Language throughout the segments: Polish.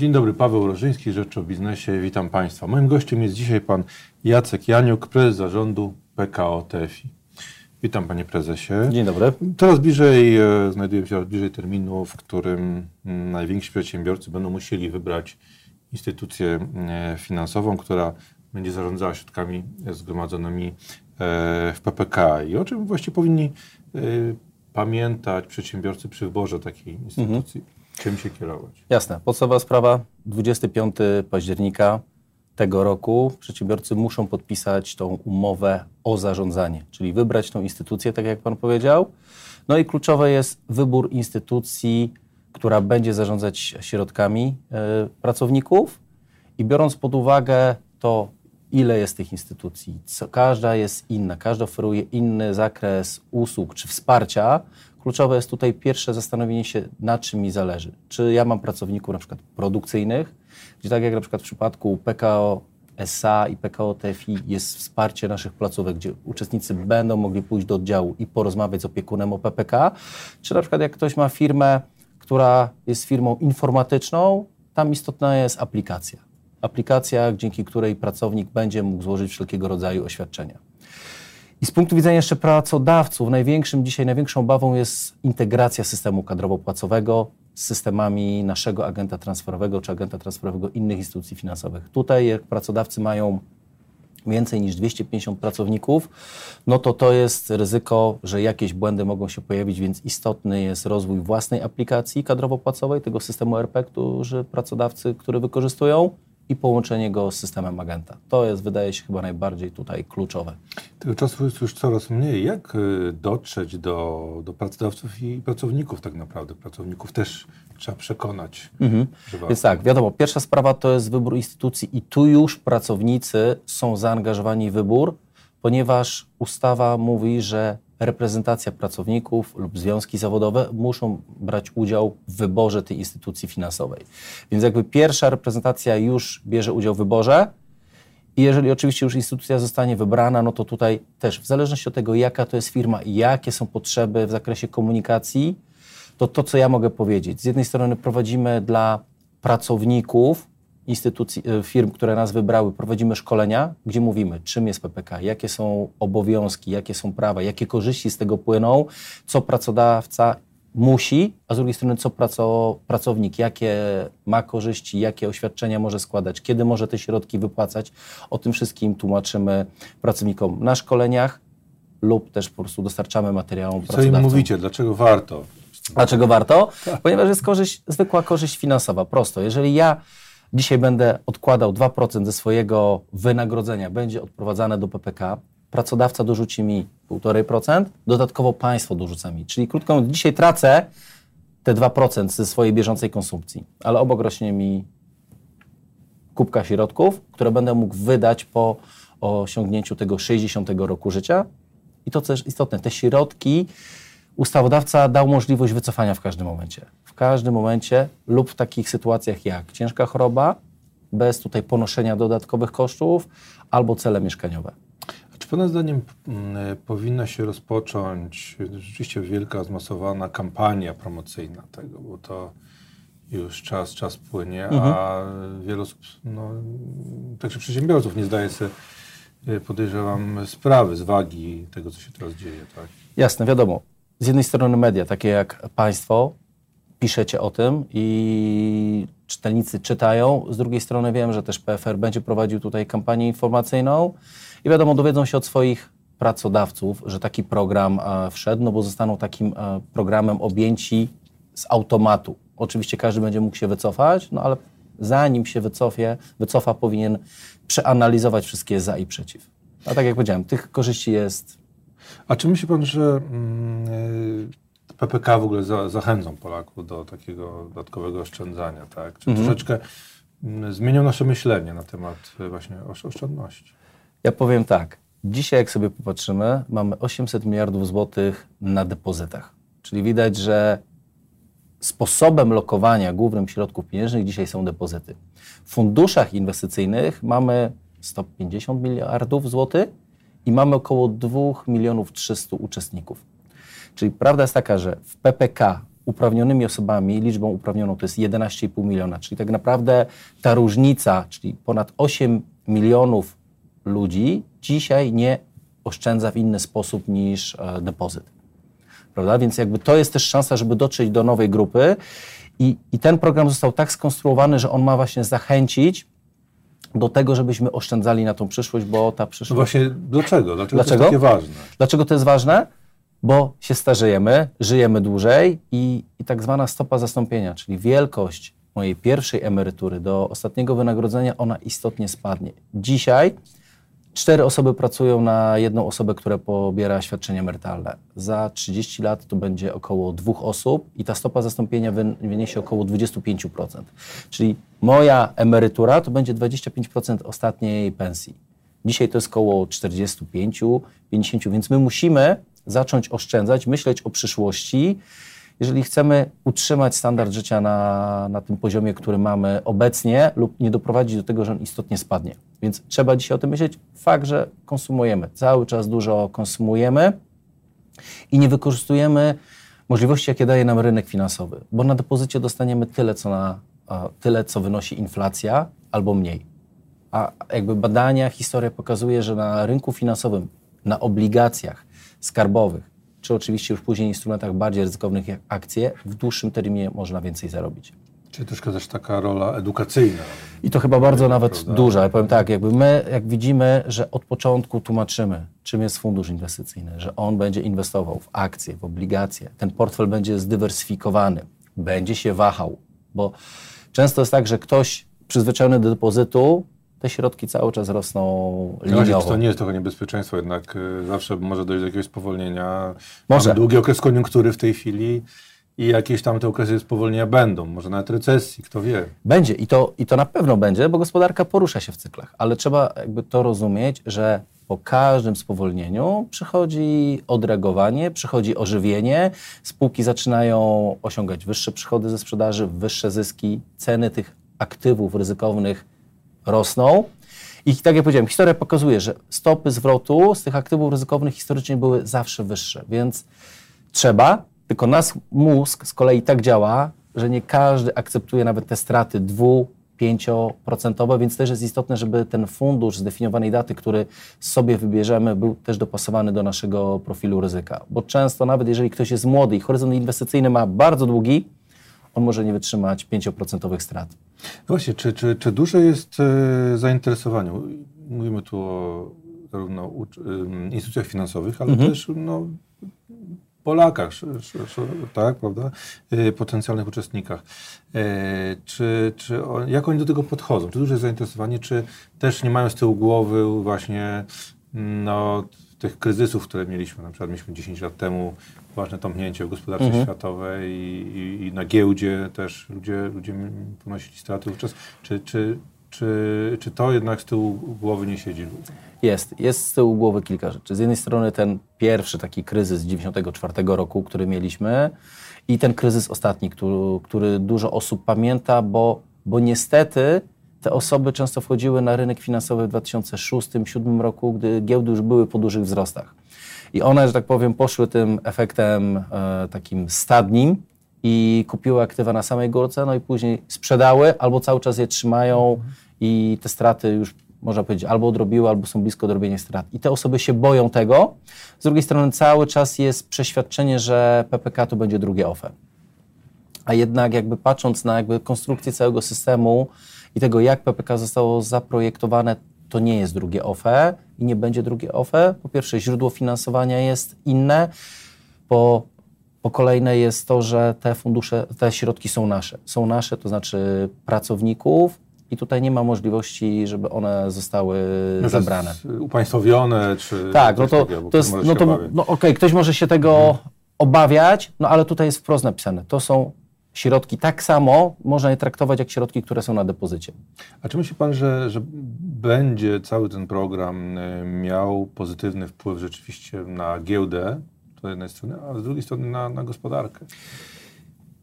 Dzień dobry, Paweł Rożyński, Rzecz o Biznesie. Witam Państwa. Moim gościem jest dzisiaj pan Jacek Janiuk, prezes zarządu PKO TFI. Witam Panie Prezesie. Dzień dobry. Coraz bliżej, e, znajdujemy się bliżej terminu, w którym najwięksi przedsiębiorcy będą musieli wybrać instytucję finansową, która będzie zarządzała środkami zgromadzonymi e, w PPK. I o czym właściwie powinni e, pamiętać przedsiębiorcy przy wyborze takiej instytucji? Czym się kierować? Jasne. Podstawowa sprawa, 25 października tego roku przedsiębiorcy muszą podpisać tą umowę o zarządzanie, czyli wybrać tą instytucję, tak jak Pan powiedział. No i kluczowe jest wybór instytucji, która będzie zarządzać środkami e, pracowników i biorąc pod uwagę to, ile jest tych instytucji, co, każda jest inna, każda oferuje inny zakres usług czy wsparcia, kluczowe jest tutaj pierwsze zastanowienie się, na czym mi zależy. Czy ja mam pracowników na przykład produkcyjnych, gdzie tak jak na przykład w przypadku PKO SA i PKO TFI jest wsparcie naszych placówek, gdzie uczestnicy będą mogli pójść do oddziału i porozmawiać z opiekunem o PPK, czy na przykład jak ktoś ma firmę, która jest firmą informatyczną, tam istotna jest aplikacja. Aplikacja, dzięki której pracownik będzie mógł złożyć wszelkiego rodzaju oświadczenia. I z punktu widzenia jeszcze pracodawców, największym dzisiaj, największą obawą jest integracja systemu kadrowo-płacowego z systemami naszego agenta transferowego czy agenta transferowego innych instytucji finansowych. Tutaj, jak pracodawcy mają więcej niż 250 pracowników, no to to jest ryzyko, że jakieś błędy mogą się pojawić, więc istotny jest rozwój własnej aplikacji kadrowo-płacowej, tego systemu RP, który pracodawcy, który wykorzystują i połączenie go z systemem agenta. To jest, wydaje się, chyba najbardziej tutaj kluczowe. Tego czasu jest już coraz mniej. Jak y, dotrzeć do, do pracodawców i pracowników tak naprawdę? Pracowników też trzeba przekonać. Mhm. Więc tak, wiadomo, pierwsza sprawa to jest wybór instytucji i tu już pracownicy są zaangażowani w wybór, ponieważ ustawa mówi, że reprezentacja pracowników lub związki zawodowe muszą brać udział w wyborze tej instytucji finansowej. Więc jakby pierwsza reprezentacja już bierze udział w wyborze i jeżeli oczywiście już instytucja zostanie wybrana, no to tutaj też w zależności od tego, jaka to jest firma i jakie są potrzeby w zakresie komunikacji, to to, co ja mogę powiedzieć. Z jednej strony prowadzimy dla pracowników instytucji, e, firm, które nas wybrały, prowadzimy szkolenia, gdzie mówimy, czym jest PPK, jakie są obowiązki, jakie są prawa, jakie korzyści z tego płyną, co pracodawca musi, a z drugiej strony, co pracownik, jakie ma korzyści, jakie oświadczenia może składać, kiedy może te środki wypłacać. O tym wszystkim tłumaczymy pracownikom na szkoleniach lub też po prostu dostarczamy materiałom Co im mówicie? Dlaczego warto? Dlaczego warto? Ponieważ jest korzyść, zwykła korzyść finansowa. Prosto. Jeżeli ja Dzisiaj będę odkładał 2% ze swojego wynagrodzenia, będzie odprowadzane do PPK. Pracodawca dorzuci mi 1,5%, dodatkowo państwo dorzuca mi. Czyli krótko mówiąc, dzisiaj tracę te 2% ze swojej bieżącej konsumpcji, ale obok rośnie mi kubka środków, które będę mógł wydać po osiągnięciu tego 60 roku życia. I to też istotne, te środki ustawodawca dał możliwość wycofania w każdym momencie. W każdym momencie lub w takich sytuacjach jak ciężka choroba, bez tutaj ponoszenia dodatkowych kosztów, albo cele mieszkaniowe. A czy Pana zdaniem mm, powinna się rozpocząć rzeczywiście wielka, zmasowana kampania promocyjna tego, bo to już czas, czas płynie, mhm. a wiele osób, no, także przedsiębiorców nie zdaje sobie, y, podejrzewam, sprawy z wagi tego, co się teraz dzieje. Tak? Jasne, wiadomo z jednej strony media, takie jak Państwo, piszecie o tym i czytelnicy czytają. Z drugiej strony wiem, że też PFR będzie prowadził tutaj kampanię informacyjną i wiadomo, dowiedzą się od swoich pracodawców, że taki program e, wszedł, no bo zostaną takim e, programem objęci z automatu. Oczywiście każdy będzie mógł się wycofać, no ale zanim się wycofie, wycofa, powinien przeanalizować wszystkie za i przeciw. A tak jak powiedziałem, tych korzyści jest a czy myśli Pan, że mm, PPK w ogóle za, zachęcą Polaków do takiego dodatkowego oszczędzania, tak? Czy mhm. troszeczkę mm, zmienią nasze myślenie na temat właśnie oszczędności? Ja powiem tak. Dzisiaj, jak sobie popatrzymy, mamy 800 miliardów złotych na depozytach. Czyli widać, że sposobem lokowania głównym środków pieniężnych dzisiaj są depozyty. W funduszach inwestycyjnych mamy 150 miliardów złotych, i mamy około 2 milionów 300 uczestników. Czyli prawda jest taka, że w PPK uprawnionymi osobami, liczbą uprawnioną to jest 11,5 miliona, czyli tak naprawdę ta różnica, czyli ponad 8 milionów ludzi dzisiaj nie oszczędza w inny sposób niż e, depozyt. Prawda? Więc jakby to jest też szansa, żeby dotrzeć do nowej grupy i, i ten program został tak skonstruowany, że on ma właśnie zachęcić do tego, żebyśmy oszczędzali na tą przyszłość, bo ta przyszłość... No właśnie, dlaczego? Dlaczego, Dlaczego? to jest takie ważne? Dlaczego to jest ważne? Bo się starzejemy, żyjemy dłużej i, i tak zwana stopa zastąpienia, czyli wielkość mojej pierwszej emerytury do ostatniego wynagrodzenia, ona istotnie spadnie. Dzisiaj cztery osoby pracują na jedną osobę, która pobiera świadczenie emerytalne. Za 30 lat to będzie około dwóch osób i ta stopa zastąpienia wy- wyniesie około 25%. Czyli moja emerytura to będzie 25% ostatniej pensji. Dzisiaj to jest około 45, 50, więc my musimy zacząć oszczędzać, myśleć o przyszłości, jeżeli chcemy utrzymać standard życia na, na tym poziomie, który mamy obecnie, lub nie doprowadzić do tego, że on istotnie spadnie. Więc trzeba dzisiaj o tym myśleć. Fakt, że konsumujemy, cały czas dużo konsumujemy i nie wykorzystujemy możliwości, jakie daje nam rynek finansowy, bo na depozycie dostaniemy tyle, co, na, tyle, co wynosi inflacja, albo mniej. A jakby badania, historia pokazuje, że na rynku finansowym, na obligacjach skarbowych, czy oczywiście już później instrumentach bardziej ryzykownych jak akcje, w dłuższym terminie można więcej zarobić. Czyli troszkę też taka rola edukacyjna. I to chyba bardzo nawet prawda? duża. Ja powiem tak, jakby my, jak widzimy, że od początku tłumaczymy, czym jest fundusz inwestycyjny, że on będzie inwestował w akcje, w obligacje, ten portfel będzie zdywersyfikowany, będzie się wahał, bo często jest tak, że ktoś przyzwyczajony do depozytu, te środki cały czas rosną liniowo. czy to nie jest trochę niebezpieczeństwo, jednak y, zawsze może dojść do jakiegoś spowolnienia. Może. Mamy długi okres koniunktury w tej chwili i jakieś tam te okresy spowolnienia będą, może nawet recesji, kto wie. Będzie i to, i to na pewno będzie, bo gospodarka porusza się w cyklach, ale trzeba jakby to rozumieć, że po każdym spowolnieniu przychodzi odreagowanie, przychodzi ożywienie, spółki zaczynają osiągać wyższe przychody ze sprzedaży, wyższe zyski, ceny tych aktywów ryzykownych rosną. I tak jak powiedziałem, historia pokazuje, że stopy zwrotu z tych aktywów ryzykownych historycznie były zawsze wyższe, więc trzeba, tylko nasz mózg z kolei tak działa, że nie każdy akceptuje nawet te straty dwu, pięcioprocentowe, więc też jest istotne, żeby ten fundusz z definiowanej daty, który sobie wybierzemy, był też dopasowany do naszego profilu ryzyka. Bo często nawet jeżeli ktoś jest młody i horyzont inwestycyjny ma bardzo długi, on może nie wytrzymać 5% strat. Właśnie, czy, czy, czy duże jest e, zainteresowanie? Mówimy tu o zarówno instytucjach finansowych, ale też no, Polakach, tak, prawda? E, potencjalnych uczestnikach. E, czy, czy on, jak oni do tego podchodzą? Czy duże zainteresowanie, czy też nie mają z tyłu głowy właśnie no, tych kryzysów, które mieliśmy, na przykład mieliśmy 10 lat temu ważne tąpnięcie w gospodarce światowej i, i, i na giełdzie też ludzie, ludzie ponosili straty wówczas. Czy, czy, czy, czy to jednak z tyłu głowy nie siedzi? Jest, jest z tyłu głowy kilka rzeczy. Z jednej strony ten pierwszy taki kryzys z 94 roku, który mieliśmy i ten kryzys ostatni, który, który dużo osób pamięta, bo, bo niestety te osoby często wchodziły na rynek finansowy w 2006-2007 roku, gdy giełdy już były po dużych wzrostach. I one, że tak powiem, poszły tym efektem e, takim stadnim i kupiły aktywa na samej górce, no i później sprzedały albo cały czas je trzymają i te straty już można powiedzieć, albo odrobiły, albo są blisko odrobienia strat. I te osoby się boją tego. Z drugiej strony cały czas jest przeświadczenie, że PPK to będzie drugie OFE. A jednak jakby patrząc na jakby konstrukcję całego systemu i tego, jak PPK zostało zaprojektowane, to nie jest drugie OFE i nie będzie drugie OFE. Po pierwsze, źródło finansowania jest inne. Po, po kolejne jest to, że te fundusze, te środki są nasze. Są nasze, to znaczy pracowników i tutaj nie ma możliwości, żeby one zostały zabrane. Jest upaństwowione, czy Tak, no to, takiego, to jest, no to, obawiać. no okej, ktoś może się tego obawiać, no ale tutaj jest wprost napisane, to są środki tak samo, można je traktować jak środki, które są na depozycie. A czy myśli Pan, że, że będzie cały ten program y, miał pozytywny wpływ rzeczywiście na giełdę, z jednej strony, a z drugiej strony na, na gospodarkę?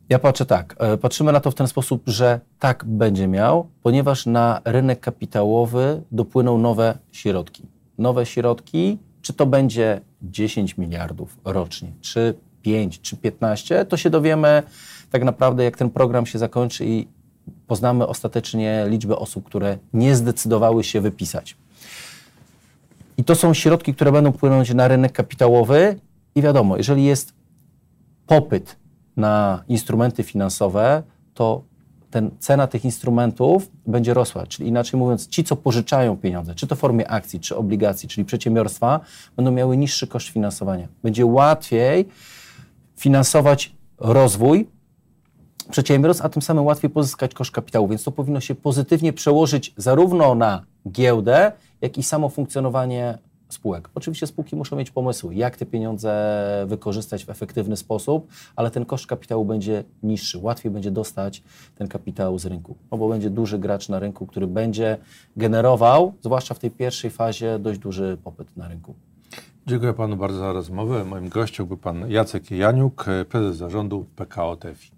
Ja patrzę tak, e, patrzymy na to w ten sposób, że tak będzie miał, ponieważ na rynek kapitałowy dopłyną nowe środki. Nowe środki, czy to będzie 10 miliardów rocznie, czy 5 czy 15, to się dowiemy tak naprawdę, jak ten program się zakończy i poznamy ostatecznie liczbę osób, które nie zdecydowały się wypisać. I to są środki, które będą płynąć na rynek kapitałowy i wiadomo, jeżeli jest popyt na instrumenty finansowe, to ten, cena tych instrumentów będzie rosła. Czyli inaczej mówiąc, ci, co pożyczają pieniądze, czy to w formie akcji, czy obligacji, czyli przedsiębiorstwa, będą miały niższy koszt finansowania. Będzie łatwiej finansować rozwój przedsiębiorstw, a tym samym łatwiej pozyskać koszt kapitału, więc to powinno się pozytywnie przełożyć zarówno na giełdę, jak i samo funkcjonowanie spółek. Oczywiście spółki muszą mieć pomysły, jak te pieniądze wykorzystać w efektywny sposób, ale ten koszt kapitału będzie niższy, łatwiej będzie dostać ten kapitał z rynku, no bo będzie duży gracz na rynku, który będzie generował, zwłaszcza w tej pierwszej fazie, dość duży popyt na rynku. Dziękuję panu bardzo za rozmowę. Moim gościem był pan Jacek Janiuk, prezes zarządu PKO TEFI.